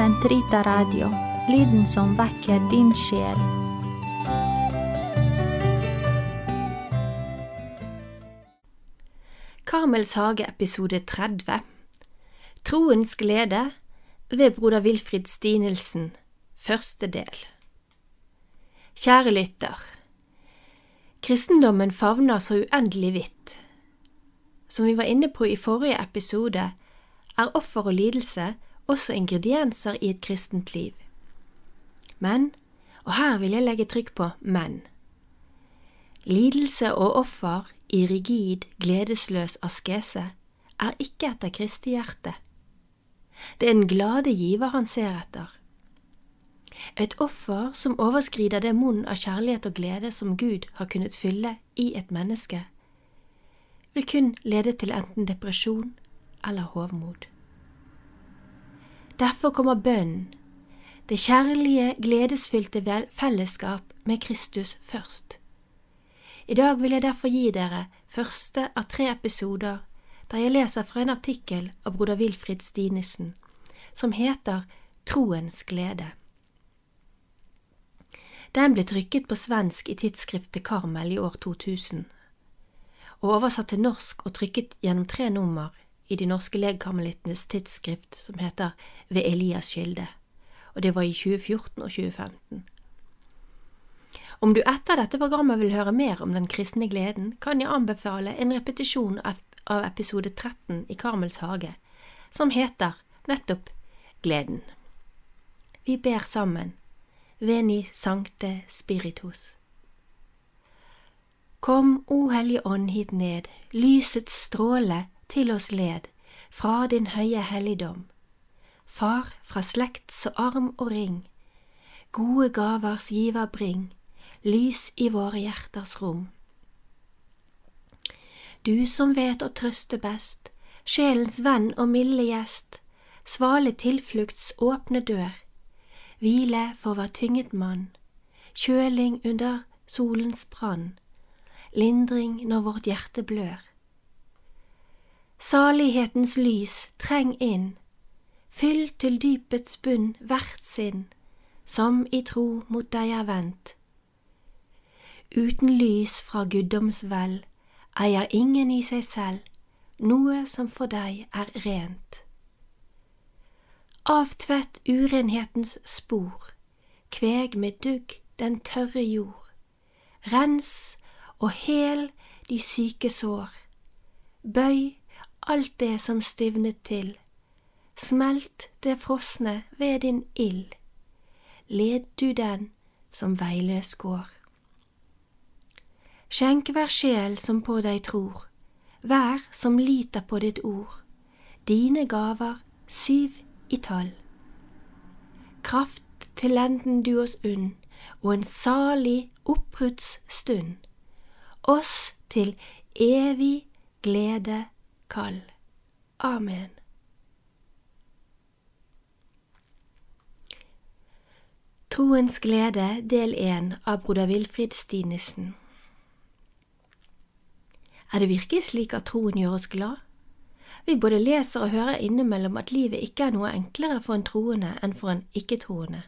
Sentrita Radio, lyden som vekker din sjel. Karmels hage episode 30 Troens glede ved broder Wilfrid Stinelsen Første del Kjære lytter Kristendommen favner så uendelig vidt. Som vi var inne på i forrige episode, er offer og lidelse også ingredienser i et kristent liv. Men, og her vil jeg legge trykk på men, lidelse og offer i rigid, gledesløs askese er ikke etter Kristi hjerte. Det er den glade giver han ser etter. Et offer som overskrider det monn av kjærlighet og glede som Gud har kunnet fylle i et menneske, vil kun lede til enten depresjon eller hovmod. Derfor kommer bønnen, det kjærlige, gledesfylte fellesskap med Kristus først. I dag vil jeg derfor gi dere første av tre episoder der jeg leser fra en artikkel av broder Wilfrid Stinesen, som heter Troens glede. Den ble trykket på svensk i tidsskriftet Karmel i år 2000, og oversatt til norsk og trykket gjennom tre nummer i de norske legkamelittenes tidsskrift som heter Ved Elias kilde, og det var i 2014 og 2015. Om du etter dette programmet vil høre mer om den kristne gleden, kan jeg anbefale en repetisjon av episode 13 i Karmels hage, som heter nettopp Gleden. Vi ber sammen, Veni Sancte Spiritus. Kom, O Hellige Ånd, hit ned, lysets stråle til oss led, fra din høye helligdom. Far fra slekt så arm og ring, gode gavers giver bring, lys i våre hjerters rom. Du som vet å trøste best, sjelens venn og milde gjest, svale tilflukts åpne dør, hvile for hver tynget mann, kjøling under solens brann, lindring når vårt hjerte blør. Salighetens lys, treng inn, fyll til dypets bunn hvert sinn, som i tro mot deg er vendt. Uten lys fra guddoms vel eier ingen i seg selv noe som for deg er rent. Avtvett urenhetens spor, kveg med dugg den tørre jord, rens og hel de syke sår, bøy alt det som stivnet til, smelt det frosne ved din ild, led du den som veiløs går. Skjenk hver sjel som på deg tror, hver som liter på ditt ord, dine gaver syv i tall. Kraft til enden du oss unn, og en salig oppbruddsstund, oss til evig glede kall. Amen. Troens glede, del én av broder Wilfrid Stinesen. Er det virkelig slik at troen gjør oss glad? Vi både leser og hører innimellom at livet ikke er noe enklere for en troende enn for en ikke-troende,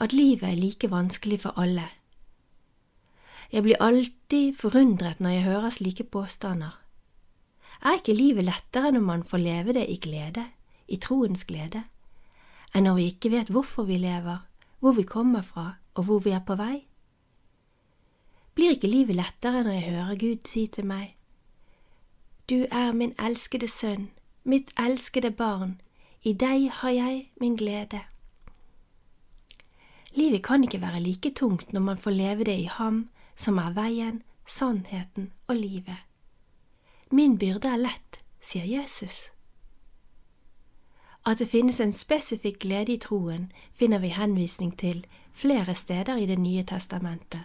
at livet er like vanskelig for alle. Jeg blir alltid forundret når jeg hører slike påstander. Er ikke livet lettere når man får leve det i glede, i troens glede, enn når vi ikke vet hvorfor vi lever, hvor vi kommer fra og hvor vi er på vei? Blir ikke livet lettere når jeg hører Gud si til meg, Du er min elskede sønn, mitt elskede barn, i deg har jeg min glede. Livet kan ikke være like tungt når man får leve det i Ham som er veien, sannheten og livet. Min byrde er lett, sier Jesus. At det finnes en spesifikk glede i troen, finner vi henvisning til flere steder i Det nye testamentet.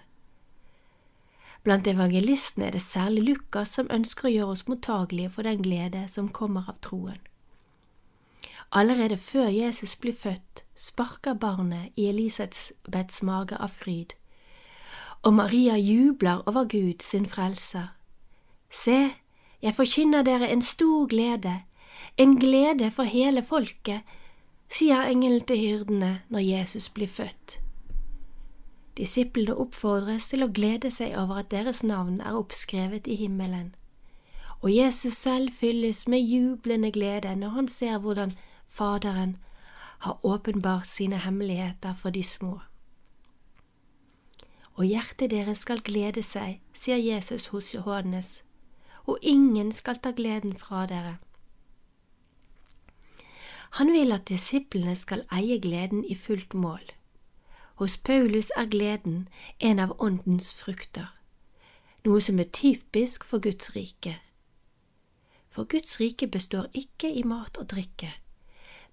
Blant evangelistene er det særlig Lukas som ønsker å gjøre oss mottagelige for den glede som kommer av troen. Allerede før Jesus blir født, sparker barnet i Elisabeths mage av fryd, og Maria jubler over Gud sin frelser. Se, jeg forkynner dere en stor glede, en glede for hele folket, sier engelen til hyrdene når Jesus blir født. Disiplene oppfordres til å glede seg over at deres navn er oppskrevet i himmelen, og Jesus selv fylles med jublende glede når han ser hvordan Faderen har åpenbart sine hemmeligheter for de små. Og hjertet deres skal glede seg, sier Jesus hos Johannes, og ingen skal ta gleden fra dere. Han vil at disiplene skal eie gleden i fullt mål. Hos Paulus er gleden en av åndens frukter, noe som er typisk for Guds rike. For Guds rike består ikke i mat og drikke,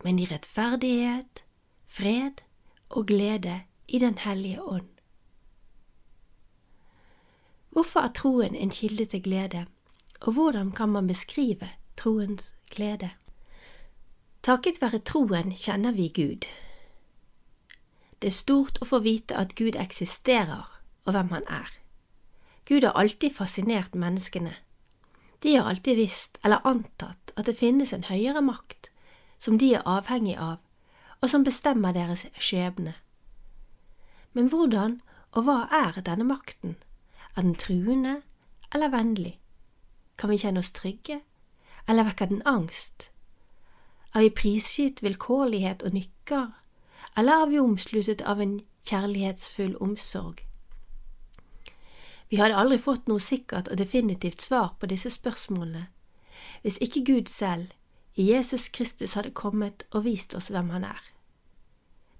men i rettferdighet, fred og glede i Den hellige ånd. Hvorfor er troen en kilde til glede, og hvordan kan man beskrive troens glede? Takket være troen kjenner vi Gud. Det er stort å få vite at Gud eksisterer, og hvem han er. Gud har alltid fascinert menneskene. De har alltid visst, eller antatt, at det finnes en høyere makt som de er avhengig av, og som bestemmer deres skjebne. Men hvordan og hva er denne makten? Er den truende eller vennlig? Kan vi kjenne oss trygge, eller vekker den angst? Er vi prisgitt vilkårlighet og nykker, eller er vi omsluttet av en kjærlighetsfull omsorg? Vi hadde aldri fått noe sikkert og definitivt svar på disse spørsmålene hvis ikke Gud selv, i Jesus Kristus, hadde kommet og vist oss hvem Han er.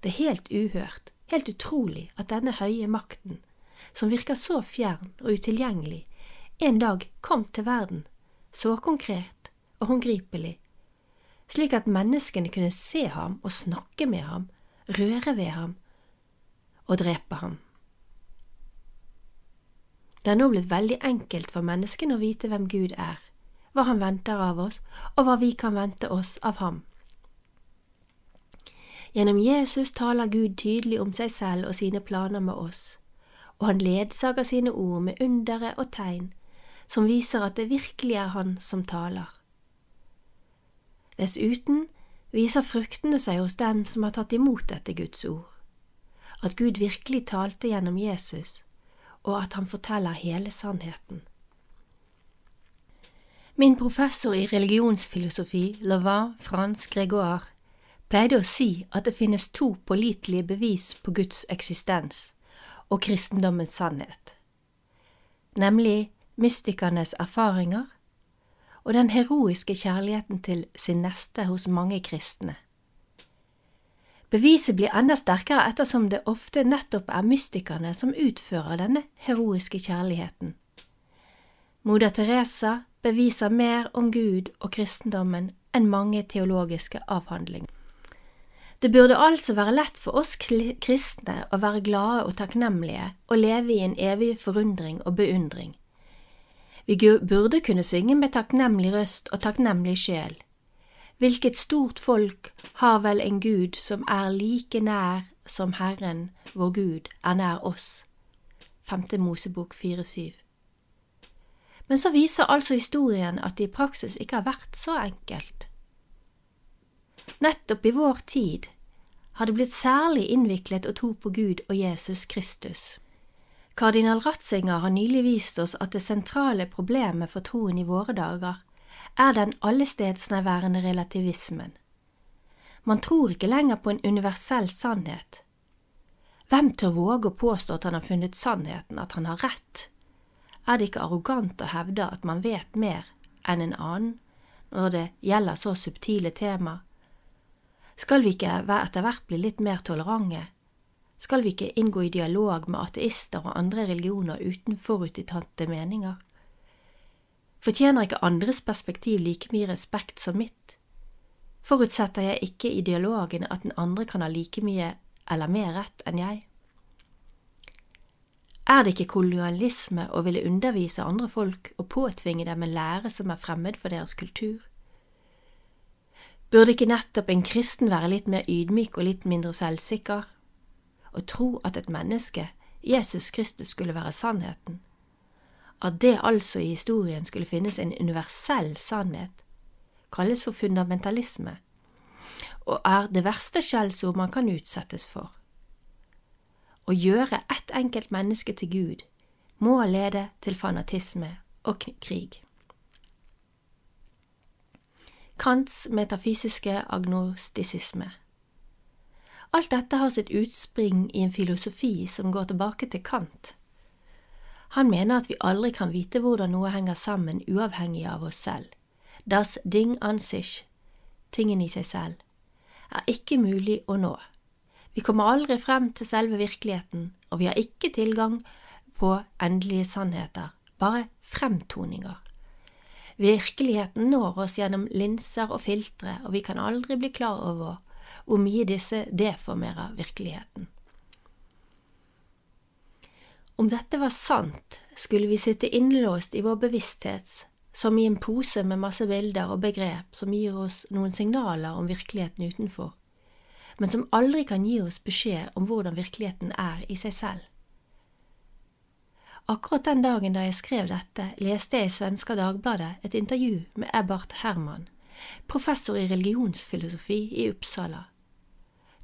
Det er helt uhørt, helt utrolig at denne høye makten, som virker så fjern og utilgjengelig, en dag kom til verden, så konkret og håndgripelig, slik at menneskene kunne se ham og snakke med ham røre ved ham og drepe ham. Det er nå blitt veldig enkelt for menneskene å vite hvem Gud er, hva han venter av oss, og hva vi kan vente oss av ham. Gjennom Jesus taler Gud tydelig om seg selv og sine planer med oss, og han ledsager sine ord med undere og tegn som viser at det virkelig er han som taler. Dessuten viser fruktene seg hos dem som har tatt imot dette Guds ord, at Gud virkelig talte gjennom Jesus, og at han forteller hele sannheten. Min professor i religionsfilosofi, Lavin Frans Gregoire, pleide å si at det finnes to pålitelige bevis på Guds eksistens og kristendommens sannhet, nemlig mystikernes erfaringer og den heroiske kjærligheten til sin neste hos mange kristne. Beviset blir enda sterkere ettersom det ofte nettopp er mystikerne som utfører denne heroiske kjærligheten. Moder Teresa beviser mer om Gud og kristendommen enn mange teologiske avhandlinger. Det burde altså være lett for oss kristne å være glade og takknemlige og leve i en evig forundring og beundring. Vi burde kunne synge med takknemlig røst og takknemlig sjel. Hvilket stort folk har vel en Gud som er like nær som Herren, vår Gud, er nær oss. 5. Mosebok 4-7 Men så viser altså historien at det i praksis ikke har vært så enkelt. Nettopp i vår tid har det blitt særlig innviklet å tro på Gud og Jesus Kristus. Kardinal Ratzinger har nylig vist oss at det sentrale problemet for troen i våre dager er den allestedsnærværende relativismen. Man tror ikke lenger på en universell sannhet. Hvem tør våge å påstå at han har funnet sannheten, at han har rett? Er det ikke arrogant å hevde at man vet mer enn en annen når det gjelder så subtile tema? Skal vi ikke etter hvert bli litt mer tolerante skal vi ikke inngå i dialog med ateister og andre religioner uten forutinntatte meninger? Fortjener ikke andres perspektiv like mye respekt som mitt? Forutsetter jeg ikke i dialogen at den andre kan ha like mye eller mer rett enn jeg? Er det ikke kolonialisme å ville undervise andre folk og påtvinge dem en lære som er fremmed for deres kultur? Burde ikke nettopp en kristen være litt mer ydmyk og litt mindre selvsikker? Å tro at et menneske, Jesus Kristus, skulle være sannheten. At det altså i historien skulle finnes en universell sannhet, kalles for fundamentalisme, og er det verste skjellsord man kan utsettes for. Å gjøre ett enkelt menneske til Gud må lede til fanatisme og krig. Kants metafysiske agnostisisme Alt dette har sitt utspring i en filosofi som går tilbake til Kant. Han mener at vi aldri kan vite hvordan noe henger sammen uavhengig av oss selv. Das Ding an sich, tingen i seg selv, er ikke mulig å nå. Vi kommer aldri frem til selve virkeligheten, og vi har ikke tilgang på endelige sannheter, bare fremtoninger. Virkeligheten når oss gjennom linser og filtre, og vi kan aldri bli klar over hvor mye disse deformerer virkeligheten. Om dette var sant, skulle vi sitte innlåst i vår bevissthet som i en pose med masse bilder og begrep som gir oss noen signaler om virkeligheten utenfor, men som aldri kan gi oss beskjed om hvordan virkeligheten er i seg selv. Akkurat den dagen da jeg skrev dette, leste jeg i Svenska Dagbladet et intervju med Ebbart Herman, professor i religionsfilosofi i Uppsala.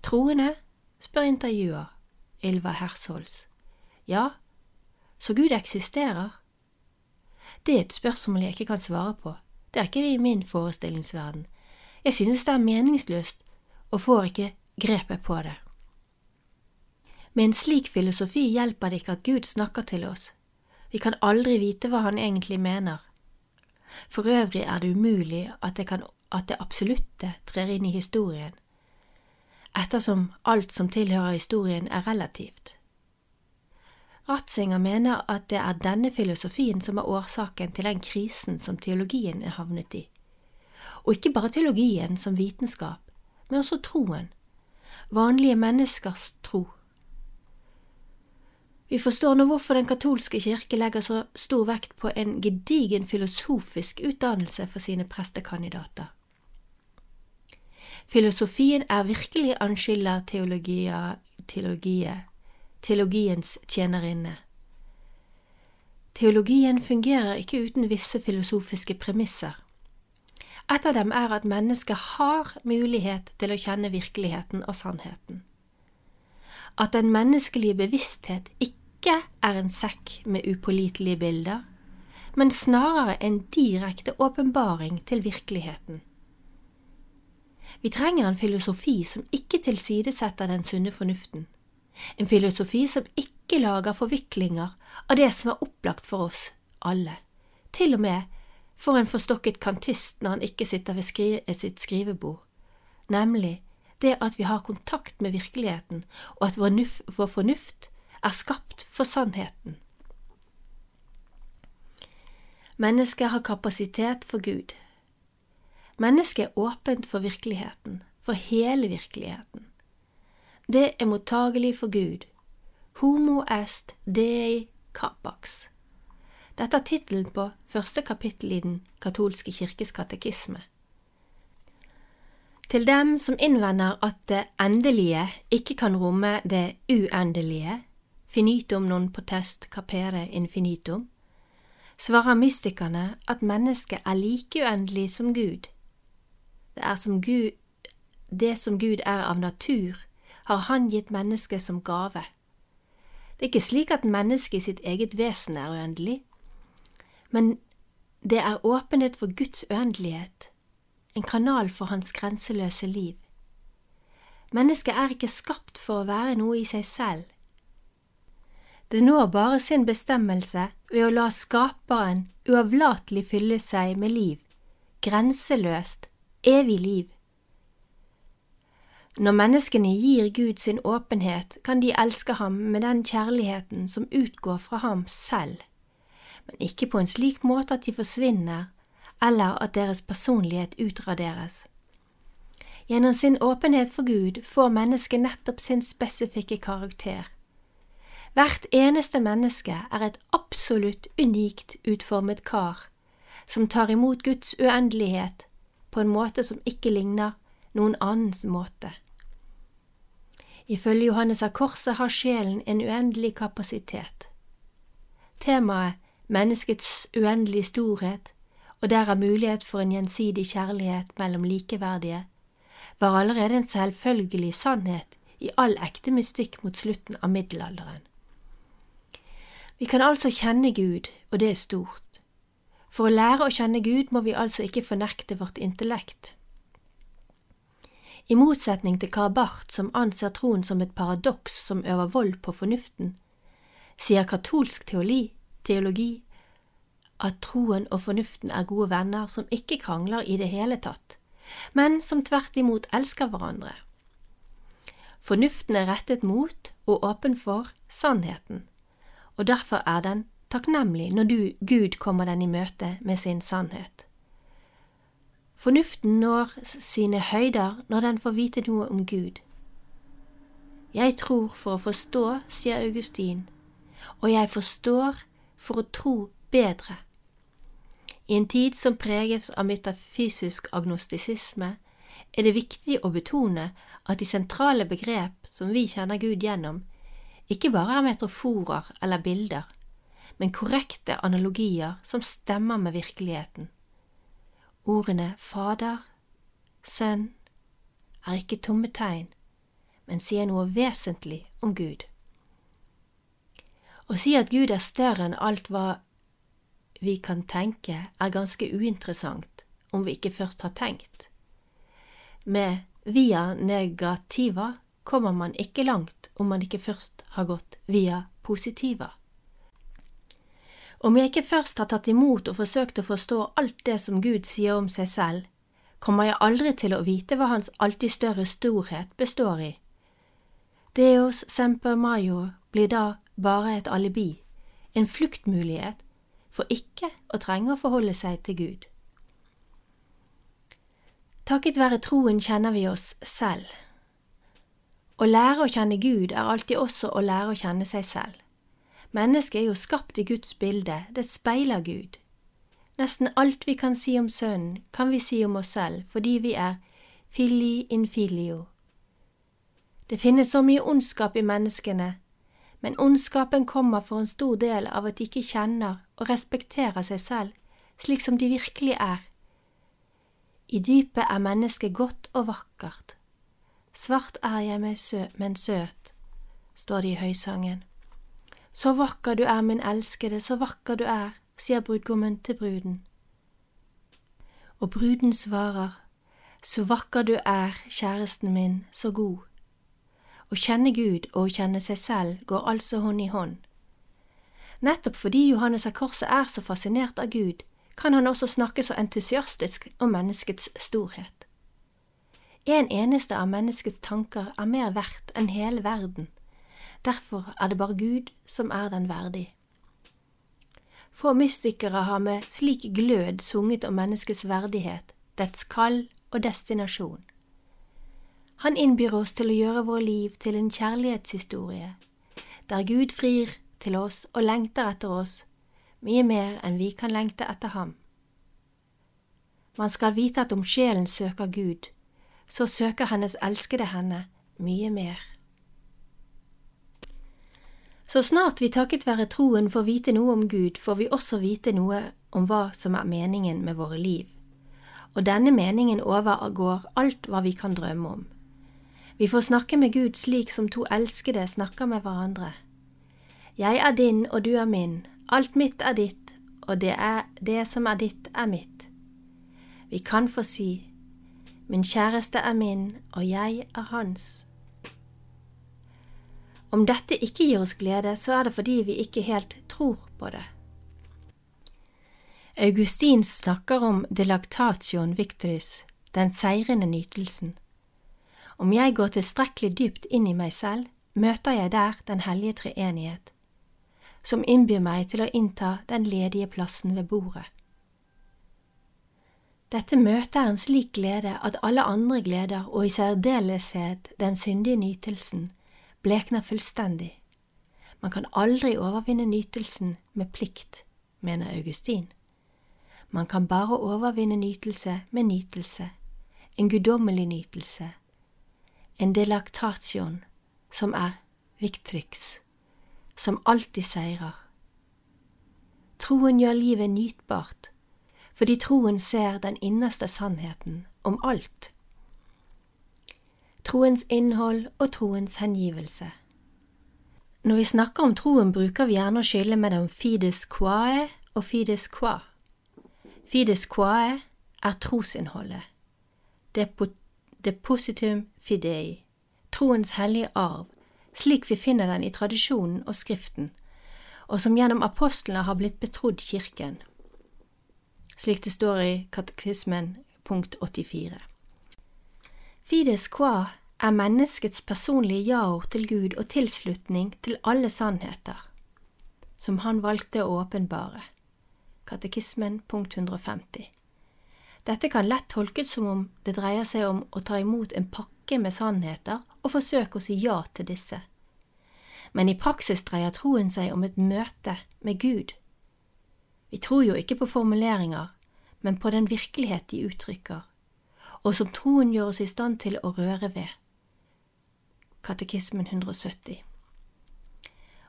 Troende? spør intervjuer, Ylva Hersholz. Ja, så Gud eksisterer? Det er et spørsmål jeg ikke kan svare på, det er ikke i min forestillingsverden. Jeg synes det er meningsløst og får ikke grepet på det. Med en slik filosofi hjelper det ikke at Gud snakker til oss. Vi kan aldri vite hva han egentlig mener. For øvrig er det umulig at det, kan, at det absolutte trer inn i historien, ettersom alt som tilhører historien er relativt. Ratzinger mener at det er denne filosofien som er årsaken til den krisen som teologien er havnet i. Og ikke bare teologien som vitenskap, men også troen. Vanlige menneskers tro. Vi forstår nå hvorfor Den katolske kirke legger så stor vekt på en gedigen filosofisk utdannelse for sine prestekandidater. Filosofien er virkelig anskylder teologia, teologie, teologiens tjenerinne. Teologien fungerer ikke uten visse filosofiske premisser. Et av dem er at mennesket har mulighet til å kjenne virkeligheten og sannheten. At den menneskelige bevissthet ikke er en sekk med upålitelige bilder, men snarere en direkte åpenbaring til virkeligheten. Vi trenger en filosofi som ikke tilsidesetter den sunne fornuften, en filosofi som ikke lager forviklinger av det som er opplagt for oss alle, til og med for en forstokket kantist når han ikke sitter ved skri sitt skrivebord, nemlig det at vi har kontakt med virkeligheten, og at vår, vår fornuft er skapt for sannheten. Mennesket har kapasitet for Gud. Mennesket er åpent for virkeligheten, for hele virkeligheten. Det er mottagelig for Gud. Homo est dei capax. Dette er tittelen på første kapittel i Den katolske kirkes katekisme. Til dem som innvender at det endelige ikke kan romme det uendelige, finitum non potest capere infinitum, svarer mystikerne at mennesket er like uendelig som Gud. Er som Gud, det som Gud er av natur, har Han gitt mennesket som gave. Det er ikke slik at mennesket i sitt eget vesen er uendelig, men det er åpenhet for Guds uendelighet, en kanal for hans grenseløse liv. Mennesket er ikke skapt for å være noe i seg selv. Det når bare sin bestemmelse ved å la Skaperen uavlatelig fylle seg med liv, grenseløst, evig liv. Når menneskene gir Gud sin åpenhet, kan de elske ham med den kjærligheten som utgår fra ham selv, men ikke på en slik måte at de forsvinner, eller at deres personlighet utraderes. Gjennom sin åpenhet for Gud får mennesket nettopp sin spesifikke karakter. Hvert eneste menneske er et absolutt unikt utformet kar, som tar imot Guds uendelighet på en måte som ikke ligner noen annens måte. Ifølge Johannes av Korset har sjelen en uendelig kapasitet. Temaet menneskets uendelige storhet og derav mulighet for en gjensidig kjærlighet mellom likeverdige var allerede en selvfølgelig sannhet i all ekte mystikk mot slutten av middelalderen. Vi kan altså kjenne Gud, og det er stort. For å lære å kjenne Gud må vi altså ikke fornekte vårt intellekt. I motsetning til Karl som anser troen som et paradoks som øver vold på fornuften, sier katolsk teologi, teologi at troen og fornuften er gode venner som ikke krangler i det hele tatt, men som tvert imot elsker hverandre. Fornuften er rettet mot og åpen for sannheten, og derfor er den takknemlig når du, Gud kommer den i møte med sin sannhet. Fornuften når sine høyder når den får vite noe om Gud. Jeg tror for å forstå, sier Augustin, og jeg forstår for å tro bedre. I en tid som preges av metafysisk agnostisisme, er det viktig å betone at de sentrale begrep som vi kjenner Gud gjennom, ikke bare er metroforer eller bilder, men korrekte analogier som stemmer med virkeligheten. Ordene Fader, Sønn er ikke tomme tegn, men sier noe vesentlig om Gud. Å si at Gud er større enn alt hva vi kan tenke, er ganske uinteressant om vi ikke først har tenkt. Med via negativa kommer man ikke langt om man ikke først har gått via positiva. Om jeg ikke først har tatt imot og forsøkt å forstå alt det som Gud sier om seg selv, kommer jeg aldri til å vite hva Hans alltid større storhet består i. Deos semper major blir da bare et alibi, en fluktmulighet for ikke å trenge å forholde seg til Gud. Takket være troen kjenner vi oss selv. Å lære å kjenne Gud er alltid også å lære å kjenne seg selv. Mennesket er jo skapt i Guds bilde, det speiler Gud. Nesten alt vi kan si om Sønnen, kan vi si om oss selv fordi vi er fili in filio. Det finnes så mye ondskap i menneskene, men ondskapen kommer for en stor del av at de ikke kjenner og respekterer seg selv slik som de virkelig er. I dypet er mennesket godt og vakkert. Svart er jeg, men søt, står det i høysangen. Så vakker du er, min elskede, så vakker du er, sier brudgommen til bruden. Og bruden svarer, så vakker du er, kjæresten min, så god. Å kjenne Gud og å kjenne seg selv går altså hånd i hånd. Nettopp fordi Johannes av Korset er så fascinert av Gud, kan han også snakke så entusiastisk om menneskets storhet. En eneste av menneskets tanker er mer verdt enn hele verden, derfor er det bare Gud som er den verdig. Få mystikere har med slik glød sunget om menneskets verdighet, dets kall og destinasjon. Han innbyr oss til å gjøre vår liv til en kjærlighetshistorie, der Gud frir til oss og lengter etter oss, mye mer enn vi kan lengte etter ham. Man skal vite at om sjelen søker Gud, så søker hennes elskede henne mye mer. Så snart vi takket være troen får vite noe om Gud, får vi også vite noe om hva som er meningen med våre liv, og denne meningen overgår alt hva vi kan drømme om. Vi får snakke med Gud slik som to elskede snakker med hverandre. Jeg er din, og du er min, alt mitt er ditt, og det, er, det som er ditt, er mitt. Vi kan få si, min kjæreste er min, og jeg er hans. Om dette ikke gir oss glede, så er det fordi vi ikke helt tror på det. Augustin snakker om delactation victoris, den seirende nytelsen. Om jeg går tilstrekkelig dypt inn i meg selv, møter jeg der Den hellige treenighet, som innbyr meg til å innta den ledige plassen ved bordet. Dette møtet er en slik glede at alle andre gleder, og i særdeleshet den syndige nytelsen, blekner fullstendig. Man kan aldri overvinne nytelsen med plikt, mener Augustin. Man kan bare overvinne nytelse med nytelse, en guddommelig nytelse, en delaktation som er Victrix, som alltid seirer. Troen gjør livet nytbart, fordi troen ser den innerste sannheten om alt. Troens innhold og troens hengivelse. Når vi snakker om troen, bruker vi gjerne å skille mellom fides quae og fides qua. Fides quae er trosinnholdet, depositum fidei, troens hellige arv, slik vi finner den i tradisjonen og Skriften, og som gjennom apostlene har blitt betrodd Kirken, slik det står i Katekismen punkt 84. Fides qua er menneskets personlige ja-ord til Gud og tilslutning til alle sannheter, som han valgte å åpenbare. Katekismen punkt 150. Dette kan lett tolkes som om det dreier seg om å ta imot en pakke med sannheter og forsøke å si ja til disse. Men i praksis dreier troen seg om et møte med Gud. Vi tror jo ikke på formuleringer, men på den virkelighet de uttrykker, og som troen gjør oss i stand til å røre ved. Katekismen 170.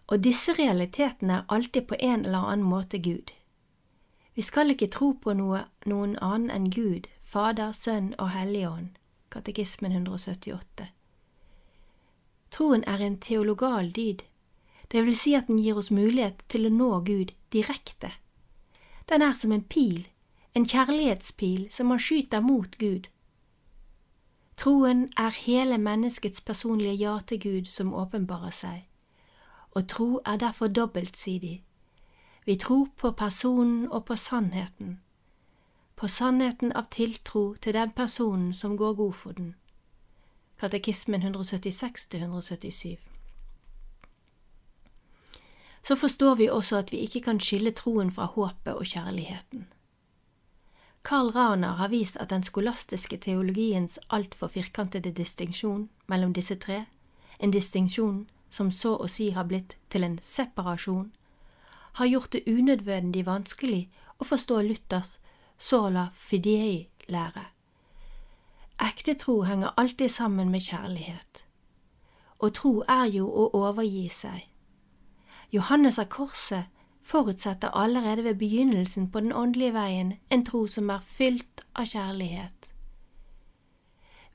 Og disse realitetene er alltid på en eller annen måte Gud. Vi skal ikke tro på noe, noen annen enn Gud, Fader, Sønn og Helligånd. Katekismen 178. Troen er en teologal dyd, det vil si at den gir oss mulighet til å nå Gud direkte. Den er som en pil, en kjærlighetspil som man skyter mot Gud. Troen er hele menneskets personlige ja til Gud som åpenbarer seg, og tro er derfor dobbeltsidig vi tror på personen og på sannheten, på sannheten av tiltro til den personen som går god for den. Katekismen 176–177 Så forstår vi også at vi ikke kan skille troen fra håpet og kjærligheten. Karl Rana har vist at den skolastiske teologiens altfor firkantede distinksjon mellom disse tre, en distinksjon som så å si har blitt til en separasjon, har gjort det unødvendig vanskelig å forstå Luthers sola fidei-lære. Ekte tro henger alltid sammen med kjærlighet, og tro er jo å overgi seg. Johannes av Korset forutsetter allerede ved begynnelsen på den åndelige veien en tro som er fylt av kjærlighet.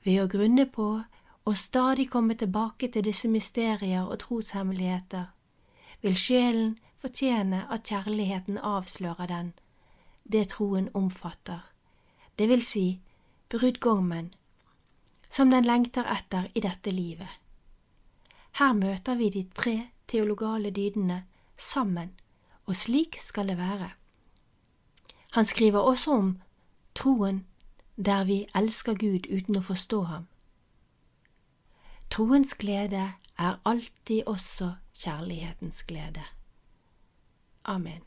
Ved å grunne på og stadig komme tilbake til disse mysterier og troshemmeligheter, vil sjelen fortjene at kjærligheten avslører den, det troen omfatter, det vil si brudgommen, som den lengter etter i dette livet. Her møter vi de tre teologale dydene sammen, og slik skal det være. Han skriver også om troen der vi elsker Gud uten å forstå ham. Troens glede er alltid også kjærlighetens glede. Amen.